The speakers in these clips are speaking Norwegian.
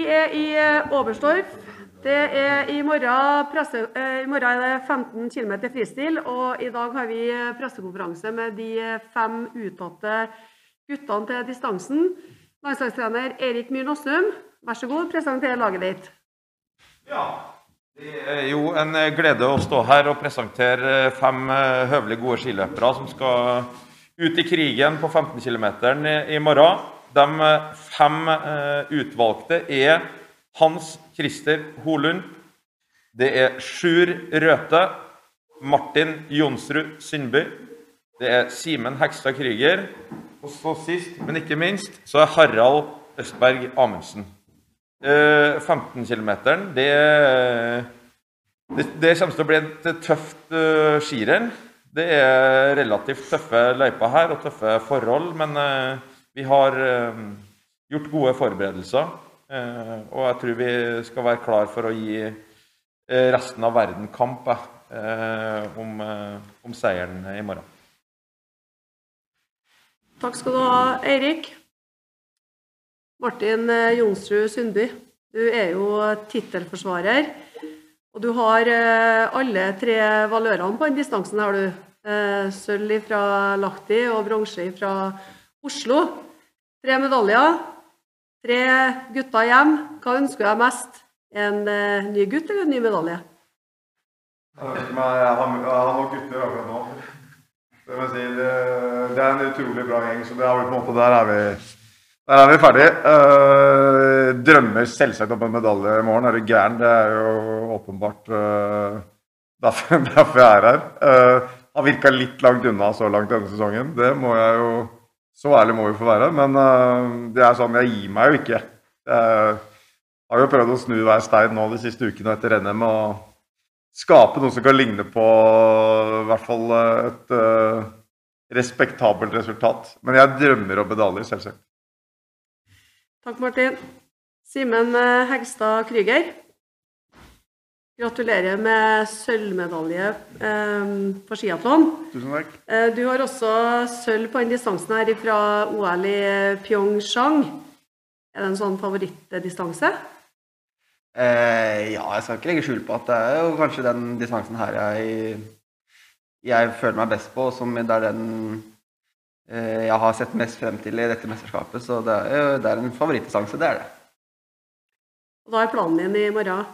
er i Oberstdorf. Det er i morgen, presse, I morgen er det 15 km fristil, og i dag har vi pressekonferanse med de fem uttatte guttene til distansen. Landslagstrener Erik Myhr Nossum, vær så god, presenter laget ditt. Ja, det er jo en glede å stå her og presentere fem høvelig gode skiløpere som skal ut i krigen på 15 km i morgen. De fem utvalgte er Hans Christer Holund. Det er Sjur Røthe. Martin Jonsrud Sundby. Det er Simen Hekstad Krüger. Og så sist, men ikke minst, så er Harald Østberg Amundsen. 15 km, det, det, det, kommer til å bli et tøft uh, skirenn. Det er relativt tøffe løyper her og tøffe forhold, men uh, vi har uh, gjort gode forberedelser. og jeg tror vi skal være klar for å gi resten av verden kamp om, om seieren i morgen. Takk skal du ha, Eirik. Martin eh, Jonsrud Sundby, du er jo tittelforsvarer. Og du har eh, alle tre valørene på den distansen, har du. Eh, sølv fra Lahti og bronse fra Oslo. Tre medaljer. Tre gutter hjem. Hva ønsker deg mest? En ny gutt eller en ny medalje? Jeg har nok gutter akkurat nå. Det, si, det, er en utrolig bra gjeng, så er måte der er vi der er vi ferdige. Uh, drømmer selvsagt om en medalje i morgen. Er du gæren? Det er jo åpenbart uh, derfor, derfor, jeg er her. Uh, har virka litt langt unna så langt denne sesongen. Det må jeg jo Så ærlig må vi få være. Men uh, det er sånn, jeg gir meg jo ikke. Jeg har jo prøvd å snu hver stein nå de siste ukene etter NM og skape noe som kan ligne på i hvert fall et uh, respektabelt resultat. Men jeg drømmer om medaljer, selvsagt. Takk, Martin. Simen eh, Hegstad Krüger. Gratulerer med sølvmedalje eh, for skiatlon. Tusen takk. Eh, du har også sølv på den distansen her fra OL i Pyeongchang. Er det en sånn favorittdistanse? Eh, ja, jeg skal ikke legge skjul på at det er jo kanskje den distansen her jeg, jeg føler meg best på, som det er den Eh, jeg har sett mest frem til i dette mesterskapet. Så det er, det er en favorittdistanse, det er det. Hva er planen din i morgen?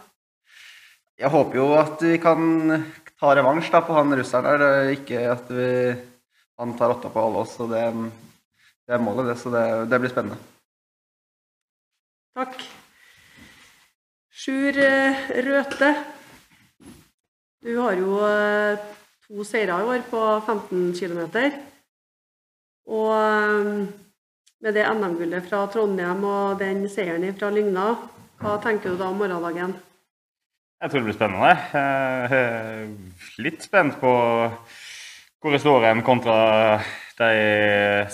Jeg håper jo at vi kan ta revansj da, på han russeren der. Ikke at vi, han tar åtta på alle oss. Så det, det er målet, det. Så det, det blir spennende. Takk. Sjur eh, Røthe, du har jo eh, to seire i år på 15 km. Og um, med det NM-gullet fra Trondheim og den seieren fra Lygna, hva tenker du da om morgendagen? Jeg tror det blir spennende. Litt spent på hvor jeg står hen kontra de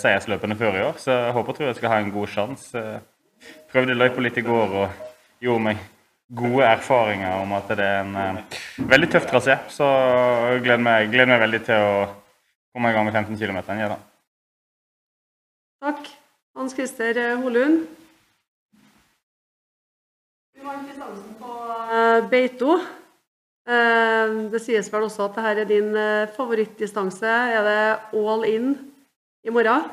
seiersløpene før i år. Så jeg håper og tror jeg skal ha en god sjanse. Prøvde løypa litt i går og gjorde meg gode erfaringer om at det er en uh, veldig tøff trasé. Så jeg gleder meg, gleder meg veldig til å komme i gang med 15 km. Ja. Takk. Hans Christer Holund. Du vant distansen eh, Beito. Eh, det sies vel også at dette er din eh, favorittdistanse. Er det all in i morgen?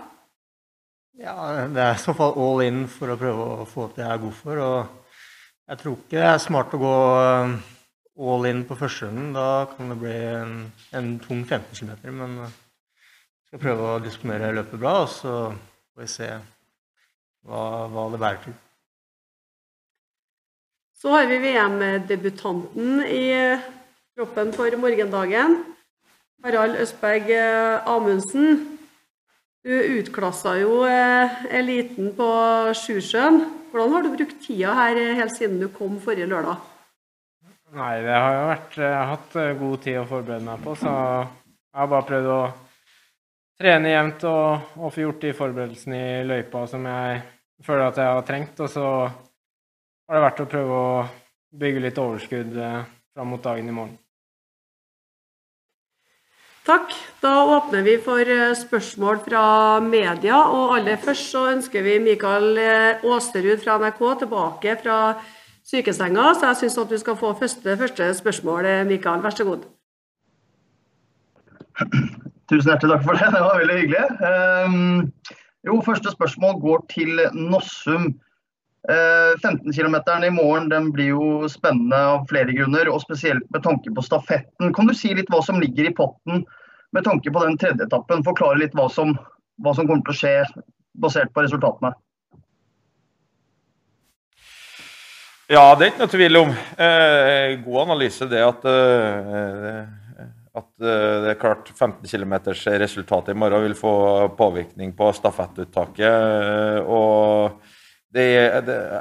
Ja, det er i så fall all in for å prøve å få opp det jeg er god for. Og jeg tror ikke det er smart å gå all in på første runden. Da kan det bli en, en tung 15 km. Men jeg skal prøve å disponere løpet bra. og så får vi se hva, hva det bærer til. Så har vi VM-debutanten i kroppen for morgendagen. Harald Østberg eh, Amundsen. Du utklassa jo eh, eliten på Sjusjøen. Hvordan har du brukt tida her helt siden du kom forrige lørdag? Nei, det har jo vært, jeg har hatt eh, god tid å forberede meg på, så jeg har bare prøvd å trene jevnt og, og få gjort de forberedelsene i løypa som jeg føler at jeg har trengt. Og så har det vært å prøve å bygge litt overskudd eh, fram mot dagen i morgen. Takk. Da åpner vi for eh, spørsmål fra media. Og aller først så ønsker vi Mikael Åsterud fra NRK tilbake fra sykesenga, så jeg syns at du skal få første, første spørsmål, Mikael. Vær så god. Tusen hjertelig takk for det. Det var veldig hyggelig. Um, jo, første spørsmål går til Nossum. Uh, 15 km i morgen den blir jo spennende av flere grunner, og spesielt med tanke på stafetten. Kan du si litt hva som ligger i potten med tanke på den tredje etappen? Forklare litt hva som, hva som kommer til å skje basert på resultatene. Ja, det er ikke noe tvil om. Eh, god analyse det at, eh, at eh, det er klart 15 km resultat i morgen vil få påvirkning på stafettuttaket. Eh, og det,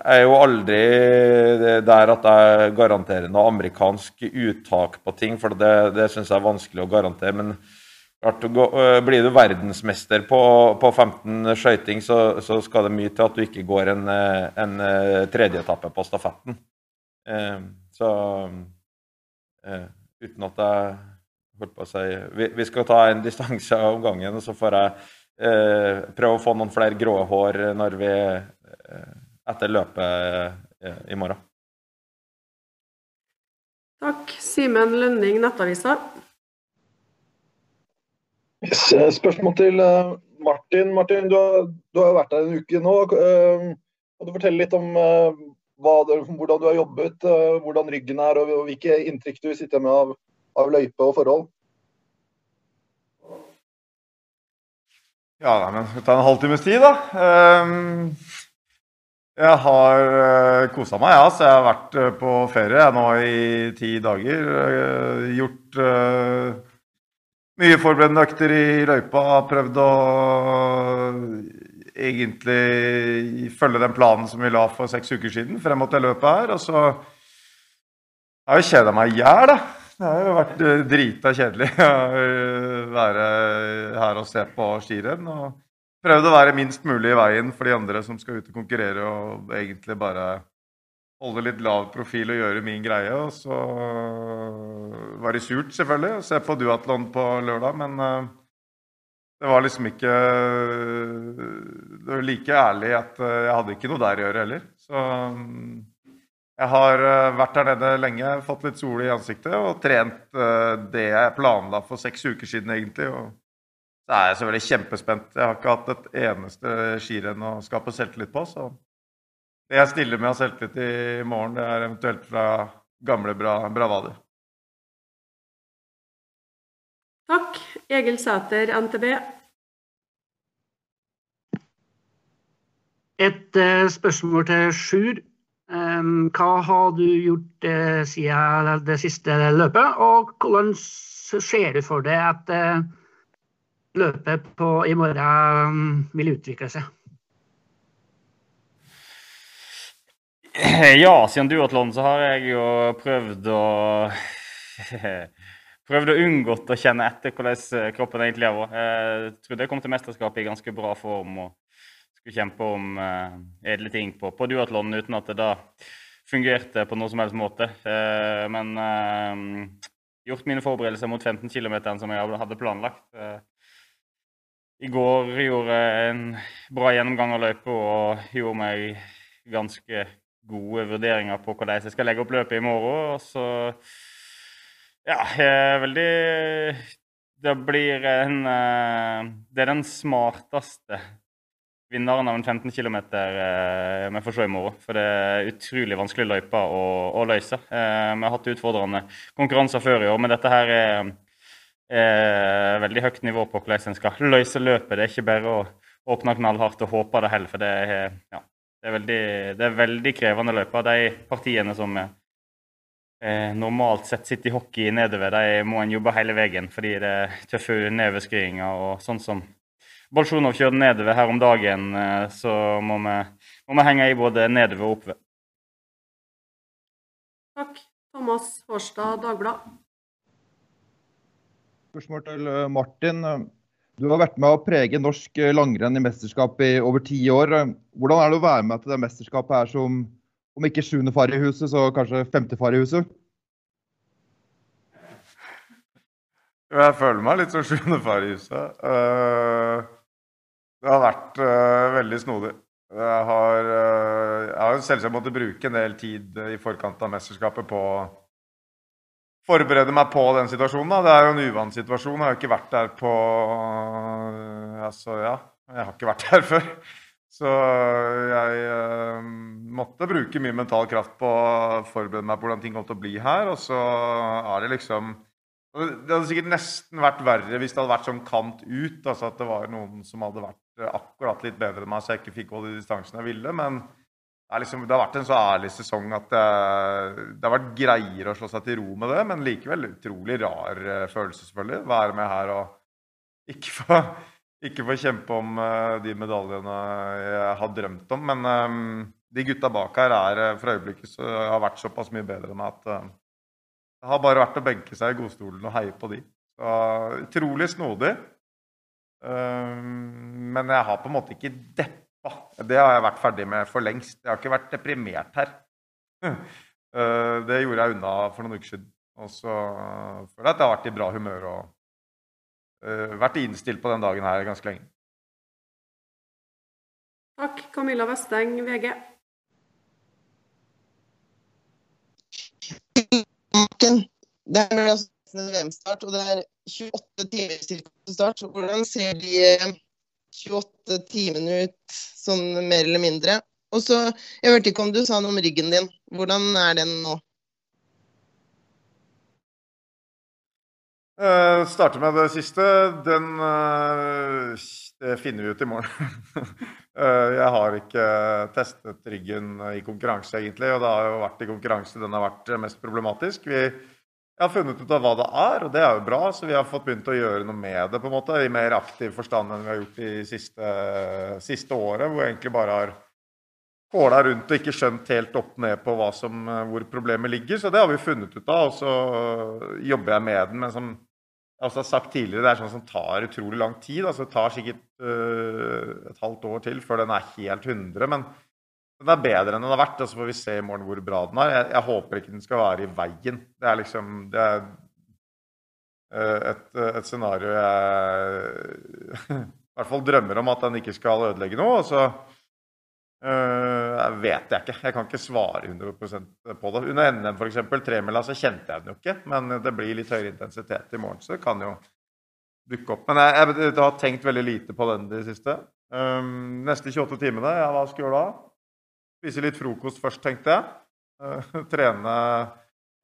er jo aldri der at jeg garanterer noe amerikansk uttak på ting, for det, det syns jeg er vanskelig å garantere. men klart, blir du verdensmester på, på 15 skøyting, så, så, skal det mye til at du ikke går en, en tredjeetappe på stafetten. Så uten at jeg holdt på å si vi, vi, skal ta en distanse om gangen, og så får jeg prøve å få noen flere grå hår når vi etter løpet i morgen. Takk. Simen Lønning, Nettavisa. Eh, spørsmål til eh, Martin. Martin, du har, du har vært der en uke nå. Eh, kan du fortelle litt om hva, hvordan du har jobbet, hvordan ryggen er, og hvilke inntrykk du sitter med av, av løype og forhold? Ja, men skal vi ta en halvtimes tid, da. Jeg har kosa meg, ja. Så jeg har vært på ferie nå i ti dager. Gjort mye forberedende økter i løypa. Prøvd å egentlig følge den planen som vi la for seks uker siden, frem mot det løpet her. Og så har jeg jo kjeda meg i hjel, da. Det har jo vært eh, drita kjedelig å være her og se på skirenn. Og prøvd å være minst mulig i veien for de andre som skal ut og konkurrere, og egentlig bare holde litt lav profil og gjøre min greie. Og så var det surt, selvfølgelig, å se på duatlon på lørdag, men uh, det var liksom ikke Det var like ærlig at uh, jeg hadde ikke noe der å gjøre heller. Så um, jeg har uh, vært der nede lenge, fått litt sol i ansiktet og trent det jeg planla for seks uker siden, egentlig. og så er jeg selvfølgelig kjempespent. Jeg har ikke hatt et eneste skirenn å skape selvtillit på. så det jeg stiller med av selvtillit i morgen, det er eventuelt fra gamle bra, Bravader. Takk. Egil Sæter, NTB. Et uh, spørsmål til Sjur. Um, hva har du gjort uh, siden det siste løpet, og hvordan ser du for deg at uh, løpet på, i morgen vil utvikle seg? Ja, siden duatlon så har jeg jo prøvd å Prøvd å unngått å kjenne etter hvordan kroppen egentlig er. Jeg trodde jeg kom til mesterskapet i ganske bra form og skulle kjempe om edle ting på, på duatlon uten at det da fungerte på noen som helst måte. Men gjort mine forberedelser mot 15 km som jeg hadde planlagt. I går gjorde jeg en bra gjennomgang av løypa og gjorde meg ganske gode vurderinger på hvordan jeg skal legge opp løpet i morgen. Og så Ja, veldig Det blir en eh, Det er den smarteste vinneren av en 15 km eh, vi får se i morgen. For det er utrolig vanskelig løype å, å løse. Eh, vi har hatt utfordrende konkurranser før i år, men dette her er, er veldig høyt nivå på hvordan en skal løse løpet. Det er ikke bare å åpne knallhardt og håpe det heller, For det er, ja, det er veldig, det er veldig krevende løyper. De partiene som eh, normalt sett sitter i hockey nedover, de må en jobbe hele veien fordi det er tøffe nedoverskridinger Og sånn som Bolsjunov kjørte nedover her om dagen, eh, så må vi, må vi, henge i både nedover og oppover. Takk. Thomas Hårstad, Dagbladet. Spørsmål til eh, Martin. Du har vært med å prege norsk eh, langrenn i mesterskap i over ti år. Hvordan er det å være med til det mesterskapet her som om ikke sjuende far i huset, så kanskje femte far i huset? Jeg føler meg litt som sjuende far i huset. Eh, det har vært veldig snodig. Jeg har, jeg har selvsagt måttet bruke en del tid i forkant av mesterskapet på forberede meg på den situasjonen. Da. Det er jo en uvant situasjon. Jeg har ikke vært der på Altså, ja. Jeg har ikke vært der før. Så jeg eh, måtte bruke mye mental kraft på å forberede meg på hvordan ting kom til å bli her. Og så er det liksom Det hadde sikkert nesten vært verre hvis det hadde vært sånn kant ut. Altså at det var noen som hadde vært akkurat litt bedre enn meg, så jeg ikke fikk holde de distansene jeg ville. Men liksom, det har vært en så ærlig sesong at det, det, har vært greiere å slå seg til ro med det. Men likevel utrolig rar eh, følelse, selvfølgelig. Være med her og ikke få ikke få kjempe om uh, de medaljene jeg har drømt om. Men de gutta bak her er for øyeblikket så har vært såpass mye bedre enn meg at det har bare vært å benke seg i godstolen og heie på de. Så, utrolig snodig. men jeg har på en måte ikke deppa. Det har jeg vært ferdig med for lengst. Jeg har ikke vært deprimert her. det gjorde jeg unna for noen uker siden. Og så føler jeg at jeg har vært i bra humør. og uh, vært innstilt på den dagen her ganske lenge. Takk. Camilla Vesteng, VG. Det er altså VM-start, og det er 28 timer til start. Hvordan ser de 28 timene ut, sånn mer eller mindre? Og så, Jeg hørte ikke om du sa noe om ryggen din. Hvordan er den nå? Uh, starter med det siste. Den uh, Det finner vi ut i morgen. uh, jeg har ikke testet ryggen i konkurranse, egentlig. Og det har jo vært i konkurranse den har vært mest problematisk. Vi jeg har funnet ut av hva det er, og det er jo bra. Så vi har fått begynt å gjøre noe med det på en måte, i mer aktiv forstand enn vi har gjort de siste, siste året. Hvor jeg egentlig bare har kåla rundt og ikke skjønt helt opp ned på som, hvor problemet ligger. Så det har vi funnet ut av, og så jobber jeg med den. Men som jeg har sagt tidligere, det er sånn som tar utrolig lang tid. altså Det tar sikkert uh, et halvt år til før den er helt 100. Men den er bedre enn den har vært. og Så får vi se i morgen hvor bra den er. Jeg, jeg håper ikke den skal være i veien. Det er liksom det er uh, et, et, scenario jeg i hvert fall drømmer om at den ikke skal ødelegge noe. og så øh, vet jeg ikke. Jeg kan ikke svare 100 på det. Under NM f.eks. tremila så kjente jeg den jo ikke, men det blir litt høyere intensitet i morgen, så det kan jo dukke opp. Men jeg, jeg, jeg har tenkt veldig lite på den de siste. Um, neste 28 timene, ja, hva skal jeg gjøre da? Spise litt frokost først, tenkte jeg. Uh, trene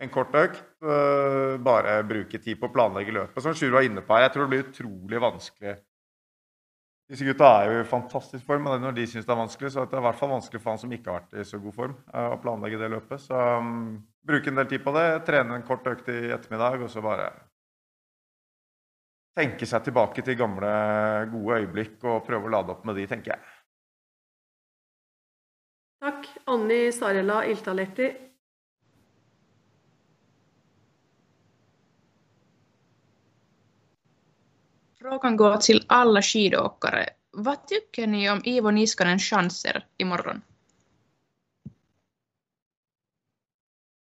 en kort økt. Uh, bare bruke tid på å planlegge løpet. Som Sjur var inne på her, jeg tror det blir utrolig vanskelig disse gutta er jo i fantastisk form, og når de syns det er vanskelig, så er det i hvert fall vanskelig for han som ikke har vært i så god form, eh, å planlegge det løpet. Så um, bruke en del tid på det, trene en kort økt i ettermiddag, og så bare tenke seg tilbake til gamle, gode øyeblikk og prøve å lade opp med de, tenker jeg. Takk. Anni Sarela Iltaletti. Frågan går till alla skidåkare. Vad tycker ni om Ivo Niskanens chanser imorgon?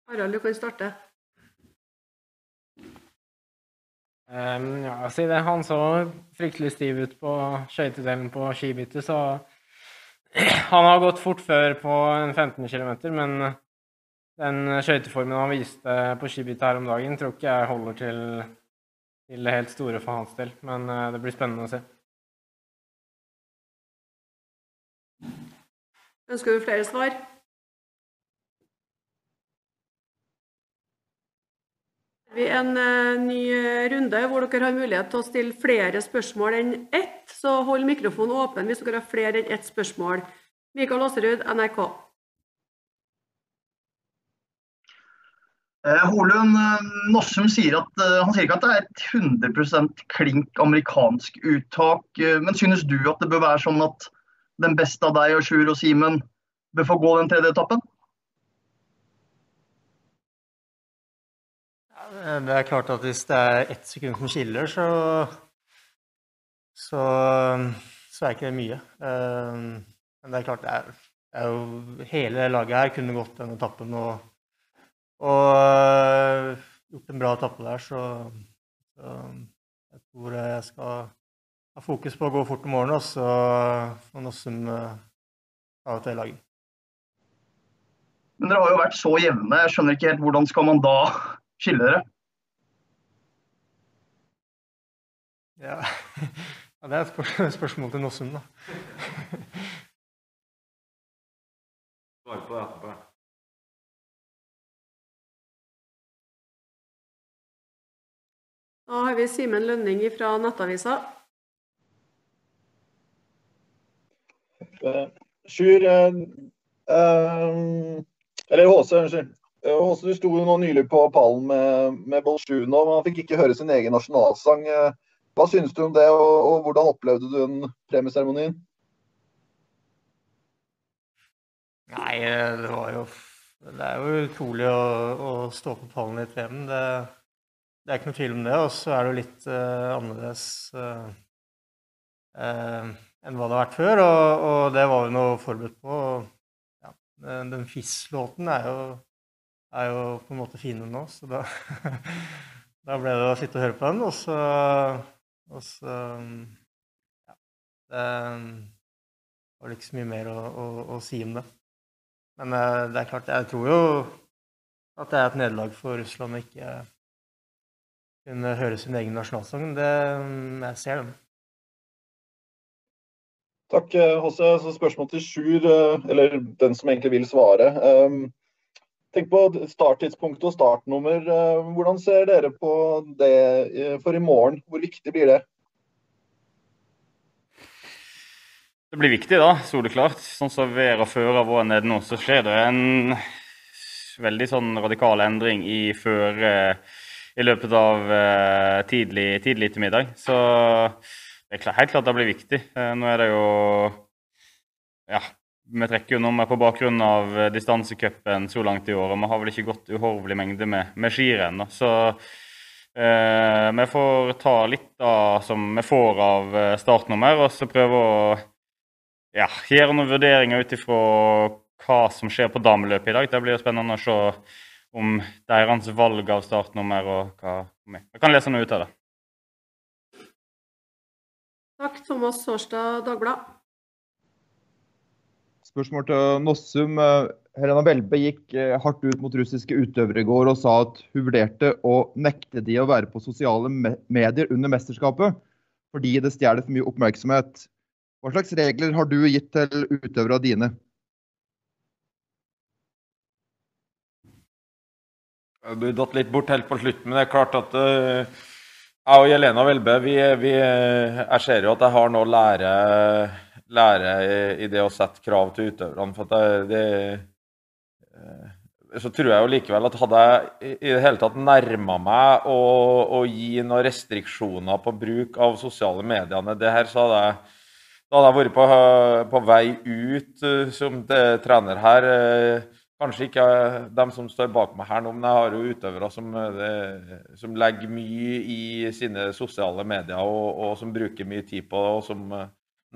Harald, du kan starte. Um, ja, siden han så fryktelig stiv ut på skøytedelen på skibyttet, så Han har gått fort før på en 15 km, men den skøyteformen han viste på skibyttet her om dagen, tror ikke jeg holder til til det helt store for hans del. Men eh, det blir spennende å se. Ønsker du flere svar? Vi en uh, ny runde hvor dere har mulighet til å stille flere spørsmål enn ett. Så hold mikrofonen åpen hvis dere har flere enn ett spørsmål. Mikael Aaserud, NRK. Eh, Holund eh, Nossum sier at eh, han sier ikke at det er et 100 klink amerikansk uttak. Men synes du at det bør være sånn at den beste av deg og Sjur og Simen bør få gå den tredje etappen? Det er klart at hvis det er ett sekund som skiller, så, så, så er ikke det mye. Men det er klart, det er, det er jo Hele laget her kunne gått den etappen. og og uh, gjort en bra etappe der, så, så, jeg tror jeg skal ha fokus på å gå fort om morgenen. Og så får Nossum av og det laget. Men dere har jo vært så jevne. Jeg skjønner ikke helt hvordan skal man da skille dere? Ja, ja det er et spørs- spørsmål til Nossum, da. Svar på det etterpå. Da har vi Simen Lønning fra Nettavisa. Eh, Sjur eh, eh, Eller HC, unnskyld. Eh, HC, du sto jo nå nylig på pallen med, med men han fikk ikke høre sin egen nasjonalsang. Eh, Hva synes du om det, og, og hvordan opplevde du den premieseremonien? Nei, eh, det var jo Det er jo utrolig å, å stå på pallen i et. Det, det er ikke noe tvil om det. Og så er det jo litt uh, annerledes uh, uh, enn hva det har vært før. Og, og det var vi nå forberedt på. Og, ja, den FIS-låten er, jo- er jo på en måte finere nå, så da, da ble det å sitte og høre på den. Og så, og så ja, det var ikke så mye mer å, å, å si om det. Men eh, det er klart, jeg tror jo at det er et nederlag for Russland å ikke kunne høre sin egen nasjonalsang. Det, jeg ser den. Takk, Hosse. Hasse. Så spørsmål til Sjur, eh, eller den som egentlig vil svare. Tenk på starttidspunkt og startnummer. Eh, Hvordan ser dere på det eh, for i morgen? Hvor viktig blir det? Det blir viktig, da, soleklart. Sånn som været fører vår nede nå, så skjer det en veldig sånn radikal endring i føre i løpet av eh, tidlig, tidlig ettermiddag. Så det er helt klart det blir viktig. Nå er det jo Ja, vi trekker jo nummer på bakgrunn av eh, distansecupen så langt i år, og vi har vel ikke gått uhorvelig mengde med, med skirenn. Så eh, vi får ta litt av som vi får av eh, startnummer, og så prøve å ja, gjøre noen vurderinger ut ifra hva som skjer på dameløpet i dag. Det blir jo spennende å se om deres valg av startnummer og hva Vi kan lese noe ut av det. Takk, Thomas Sårstad, Dagblad. Spørsmål til Nossum. Eh, Helena Welbe gikk eh, hardt ut mot russiske utøvere i går og sa at hun vurderte å nekte de å være på sosiale medier under mesterskapet fordi det stjeler for mye oppmerksomhet. Hva slags regler har du gitt til utøvere av dine? Du datt litt bort helt på slutten, men det er klart at eh, jeg og Jelena Welbe Jeg ser jo at jeg har noe å lære, lære i, det å sette krav til utøverne. For at det, det eh, Så tror jeg jo likevel at hadde jeg i det hele tatt nærma meg å, å gi noen restriksjoner på bruk av sosiale mediene det her, så hadde jeg da hadde jeg vært på, på vei ut eh, som trener her. eh, Kanskje ikke de som står bak meg her nå, men jeg har jo utøvere som, som legger mye i sine sosiale medier, og, og som bruker mye tid på det, og som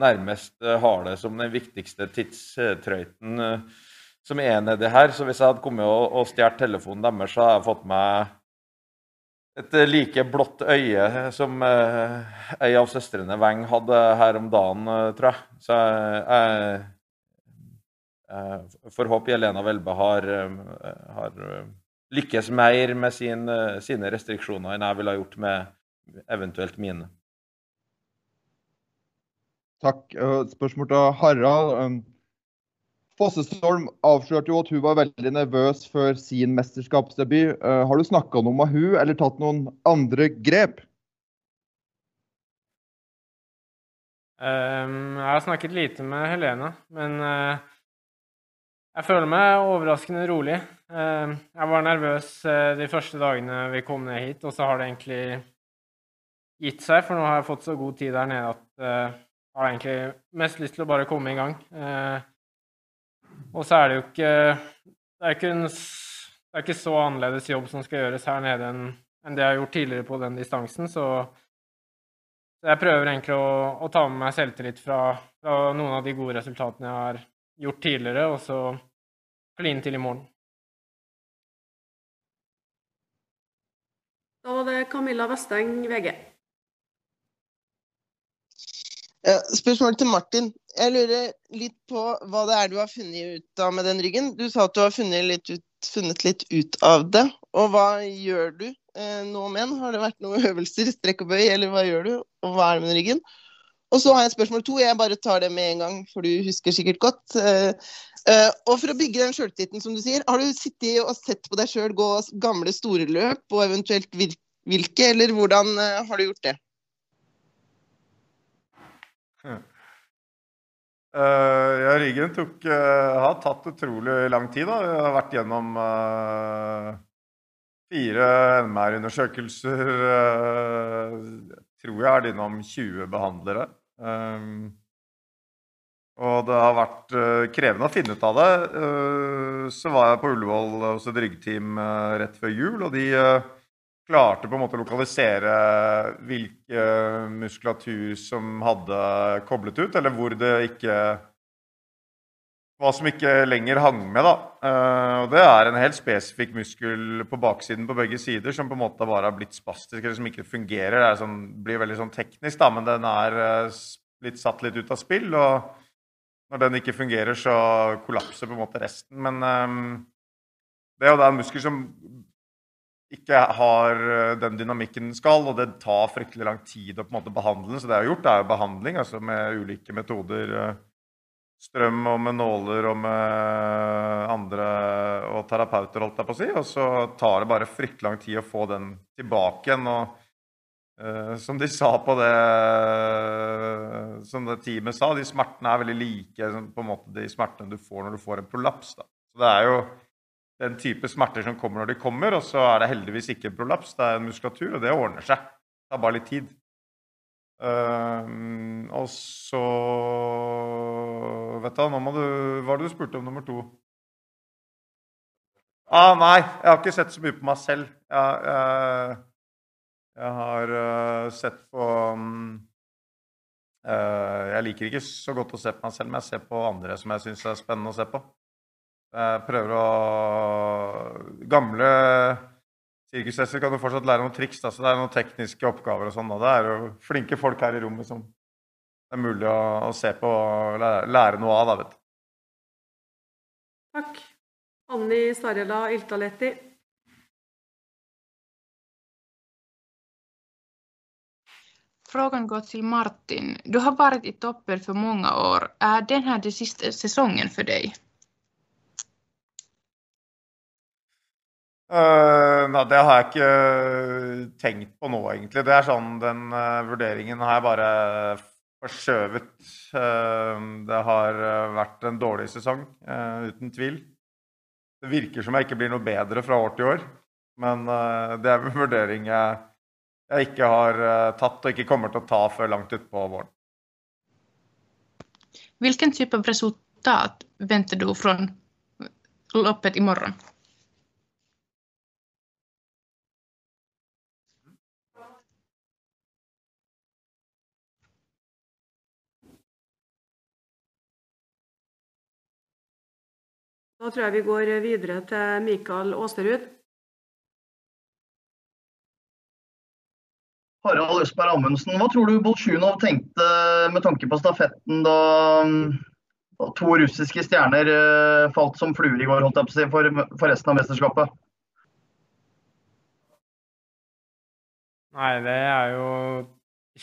nærmest eh, har det som den viktigste tidstrøyten eh, som er nedi her. Så hvis jeg hadde kommet og, og stjålet telefonen deres, så hadde jeg fått meg et eh, like blått øye som eh, ei av søstrene Weng hadde her om dagen, tror jeg. Så jeg, jeg, får håpe Jelena Welbe har, har lykkes mer med sin, sine restriksjoner enn jeg ville ha gjort med eventuelt mine. Takk. Eh, Spørsmål til Harald. Fossestorm Fossestolm avslørte jo at hun var veldig nervøs før sin mesterskapsdebut. Eh, Har du snakka noe med hun, eller tatt noen andre grep? Ehm, jeg har snakket lite med Helena, men eh, jeg føler meg overraskende rolig. Ehm, jeg var nervøs de første dagene vi kom ned hit, og så har det egentlig gitt seg, for nå har jeg fått så god tid der nede at har egentlig mest lyst til å bare komme i gang. Eh, og så er det jo ikke Det er ikke, en, det er ikke så annerledes jobb som skal gjøres her nede enn enn det jeg har gjort tidligere på den distansen, så jeg prøver egentlig å, å ta med meg selvtillit fra, fra noen av de gode resultatene jeg har gjort tidligere, og så kline til i morgen. Da var det Camilla Vesteng, VG. Ja, spørsmål til Martin. Jeg lurer litt på hva det er du har funnet ut av med den ryggen. Du sa at du har funnet litt ut, funnet litt ut av det. Og hva gjør du eh, nå med den? Har det vært noen øvelser, strekk og bøy, eller hva gjør du? Og hva er det med den ryggen? Og så har jeg spørsmål to. Jeg bare tar det med en gang, for du husker sikkert godt. Eh, eh, og for å bygge den sjøltilliten, som du sier, har du sittet og sett på deg sjøl gå gamle store løp, og eventuelt hvilke, eller hvordan eh, har du gjort det? Ja, ryggen tok, eh, har tatt utrolig lang tid. da. Jeg har vært gjennom eh, fire NMR-undersøkelser. eh, jeg tror jeg vært innom 20 behandlere. Og det har vært eh, krevende å finne ut av det. Eh, så var jeg på Ullevål hos et ryggteam eh, rett før jul, og de eh, klarte på en måte å lokalisere hvilke muskulatur som hadde koblet ut, eller hvor det ikke Hva som ikke lenger hang med, da. Eh, og det er en helt spesifikk muskel på baksiden på begge sider som på en måte bare har blitt spastisk, eller som ikke fungerer. Det sånn, blir veldig sånn teknisk, da, men den er litt, blitt satt litt ut av spill. og når den ikke fungerer, så kollapser på en måte resten. Men ehm, det er jo en muskel som ikke har eh, den dynamikken den skal, og det tar fryktelig lang tid å på en måte behandle den. Så det jeg har gjort, er jo behandling altså med ulike metoder. eh, Strøm og med nåler og med andre og terapeuter, holdt jeg på å si. Og så tar det bare fryktelig lang tid å få den tilbake igjen. og Uh, som de sa på det Som det teamet sa, de smertene er veldig like på en måte de smertene du får når du får en prolaps. Da. Så det er jo den type smerter som kommer når de kommer, og så er det heldigvis ikke en prolaps, det er en muskulatur, og det ordner seg. Det tar bare litt tid. Uh, og så Vet du, nå må du Hva var det du spurte om nummer to? Ah, nei, jeg har ikke sett så mye på meg selv. Jeg, jeg, jeg har uh, sett på um, uh, Jeg liker ikke så godt å se på meg selv, men jeg ser på andre som jeg syns er spennende å se på. Jeg prøver å Gamle sirkushester kan du fortsatt lære noen triks, da, så det er noen tekniske oppgaver og sånn. Det er jo flinke folk her i rommet som det er mulig å, å se på og lære, lære noe av, da, vet du. Takk. Anni Sarjela Iltaletti. Frågan går till Martin. Du har varit i toppen för många år. Är den här den sista säsongen för dig? Eh, nei, det har jeg ikke eh, tenkt på nå, egentlig. Det er sånn, Den uh, vurderingen har jeg bare forskjøvet. Uh, det har vært en dårlig sesong, uten tvil. Det virker som jeg ikke blir noe bedre fra år til år. Men det er en vurdering jeg, jeg ikke har tatt, og ikke kommer til å ta før langt utpå våren. Hvilken type resultat venter du från loppet imorgon? Da tror jeg vi går videre til Mikael Åsterud. Harald Østberg Amundsen, hva tror du Bolsjunov tenkte med tanke på stafetten da, da to russiske stjerner eh, falt som fluer i går, holdt jeg på å si, for, for resten av mesterskapet? Nei, det er jo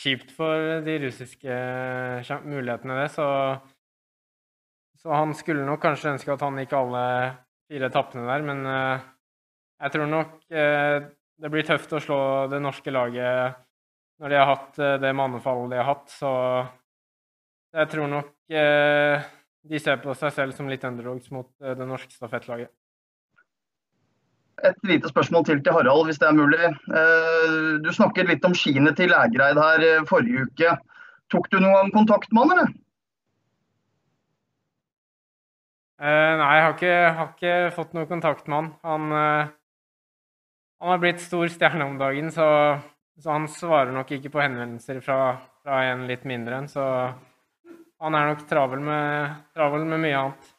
kjipt for de russiske mulighetene, det. Så, så han skulle nok kanskje ønske at han gikk alle fire etappene der, men eh, jeg tror nok eh, det blir tøft å slå det norske laget når de har hatt eh, det mannefallet de har hatt. Så jeg tror nok de ser på seg selv som litt underdogs mot det norske stafettlaget. Et lite spørsmål til til Harald, hvis det er mulig. Du snakket litt om skiene til Lægreid her forrige uke. Tok du noen kontakt med han, eller? Eh, nei, jeg har ikke, har ikke fått noe kontakt med han. Han, han har blitt stor stjerne om dagen, så, så han svarer nok ikke på henvendelser fra, fra en litt mindre en. Så han er nok travel med, travel med mye annet.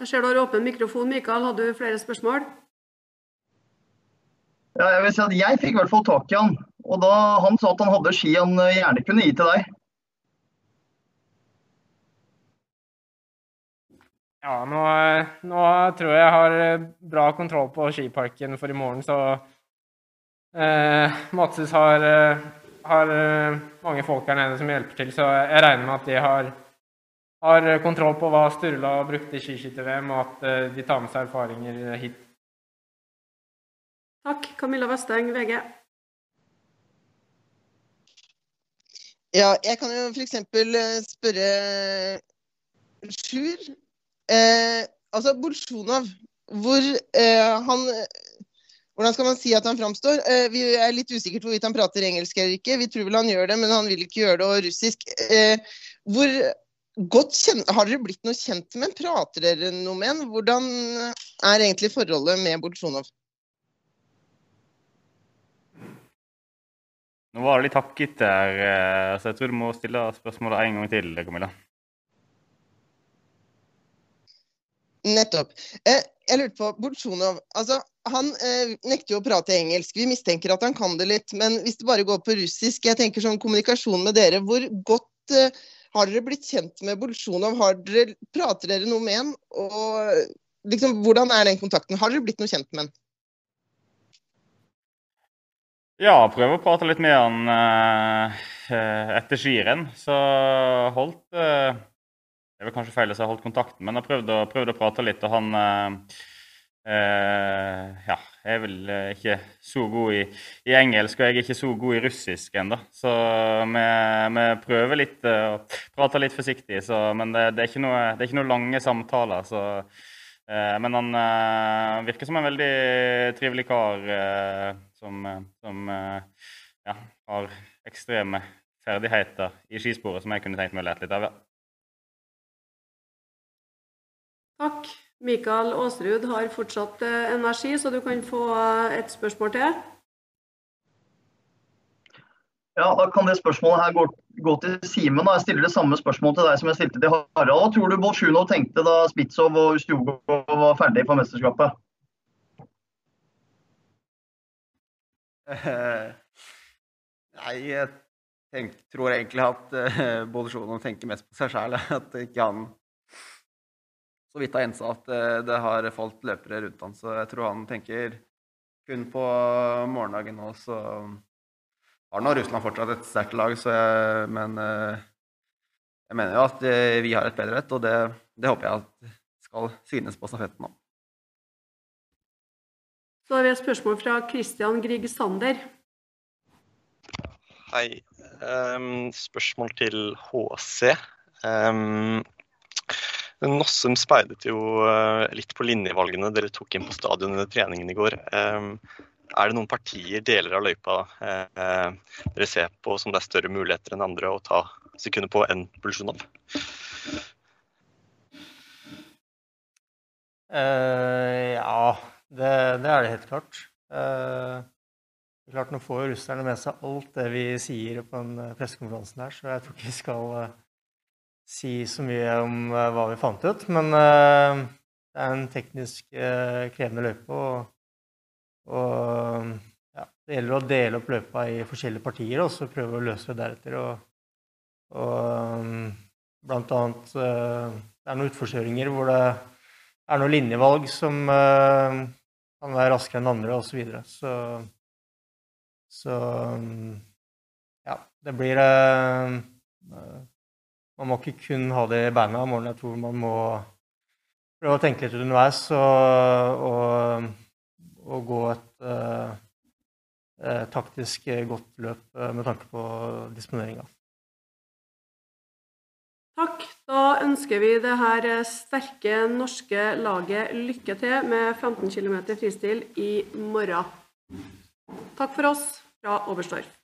Jeg ser du har åpen mikrofon, Mikael. Hadde du flere spørsmål? Ja, jeg vil si at jeg fikk i hvert fall tak i han. Og da han sa at han hadde ski han eh, gjerne kunne gi til deg. Ja, nå, nå tror jeg jeg har eh, bra kontroll på skiparken for i morgen, så eh, Matses har, eh, har eh, mange folk her nede som hjelper til, så jeg regner med at de har, har kontroll på hva Sturla brukte i skiskytter-VM, og at eh, de tar med seg erfaringer hit. Takk. Camilla Vesteng, VG. Ja, jeg kan jo f.eks. spørre Sjur. Eh, altså, Bolsjunov, hvor eh, han Hvordan skal man si at han framstår? Eh, vi er litt usikre på hvorvidt han prater engelsk eller ikke. Vi tror vel han gjør det, men han vil ikke gjøre det, og russisk. Eh, hvor godt kjent, Har dere blitt noe kjent med Prater dere noe med ham? Hvordan er egentlig forholdet med Bolsjunov? Nå var det litt hakket der, eh, så jeg tror du må stille spørsmålet en gang til, Camilla. Nettopp. Eh, jeg lurte på Bolsjunov. Altså, han eh, nekter jo å prate engelsk. Vi mistenker at han kan det litt. Men hvis det bare går på russisk, jeg tenker sånn kommunikasjon med dere, hvor godt har dere blitt kjent med Bolsjunov? Prater dere noe med ham? Og liksom, hvordan er den kontakten? Har dere blitt noe kjent med han? Ja, prøve å prate litt med han eh, etter skirenn. Så holdt eh, Det vel kanskje feil å si holdt kontakten, men jeg prøvde prøvde å prate litt, og han eh, eh, ja, er vel ikke så god i, i, engelsk, og jeg er ikke så god i russisk ennå. Så vi, vi, prøver litt å prate litt forsiktig. Så, men det, det, er noe, det, er ikke noe, lange samtaler. Så, eh, men han eh, virker som en veldig trivelig kar eh, som, som ja, har ekstreme ferdigheter i skisporet som jeg kunne tenkt meg å lære litt av. Ja. Takk. Mikael Aasrud har fortsatt energi, så du kan få et spørsmål til. Ja, Da kan det spørsmålet her gå, gå til Simen. Jeg stiller det samme spørsmålet til deg som jeg stilte til Harald. Hva tror du Bolsjunov tenkte da Spitsov og Ustjogov var ferdig for mesterskapet? Nei, jeg tenk, tror egentlig at uh, Bolsjunov tenker mest på seg sjæl. At ikke han så vidt har innsa at uh, det har falt løpere rundt han. Så jeg tror han tenker kun på morgendagen nå. Så har nå Russland fortsatt et sterkt lag, jeg, men jeg mener jo at vi har et bedre et, og det, det håper jeg at skal synes på stafetten nå. Så har vi et spørsmål fra Christian Grieg Sander. Hei. Um, spørsmål til HC. Um, Nossum speidet jo uh, litt på linjevalgene dere tok inn på stadion under treningen i går. Um, er det noen partier, deler av løypa, uh, dere ser på som det er større muligheter enn andre å ta sekunder på enn Bulsjunov? Uh, ja, det, det, er det helt klart. Uh, klart Nå får russerne med seg alt det vi sier på den pressekonferansen her, så jeg tror ikke vi skal uh, si så mye om hva vi fant ut. Men det er en teknisk krevende løype, og, og ja, det gjelder å dele opp løypa i forskjellige partier og så prøve å løse det deretter. Og, og blant annet Det er noen utforkjøringer hvor det er noen linjevalg som kan være raskere enn andre osv. Så, videre. så Så ja, det blir Man må ikke kun ha det i beina om morgenen. Jeg tror man må prøve å tenke litt underveis og, og, og gå et uh, taktisk godt løp med tanke på disponeringa. Takk. Da ønsker vi det her sterke norske laget lykke til med 15 km fristil i morgen. Takk for oss fra Oberstdorf.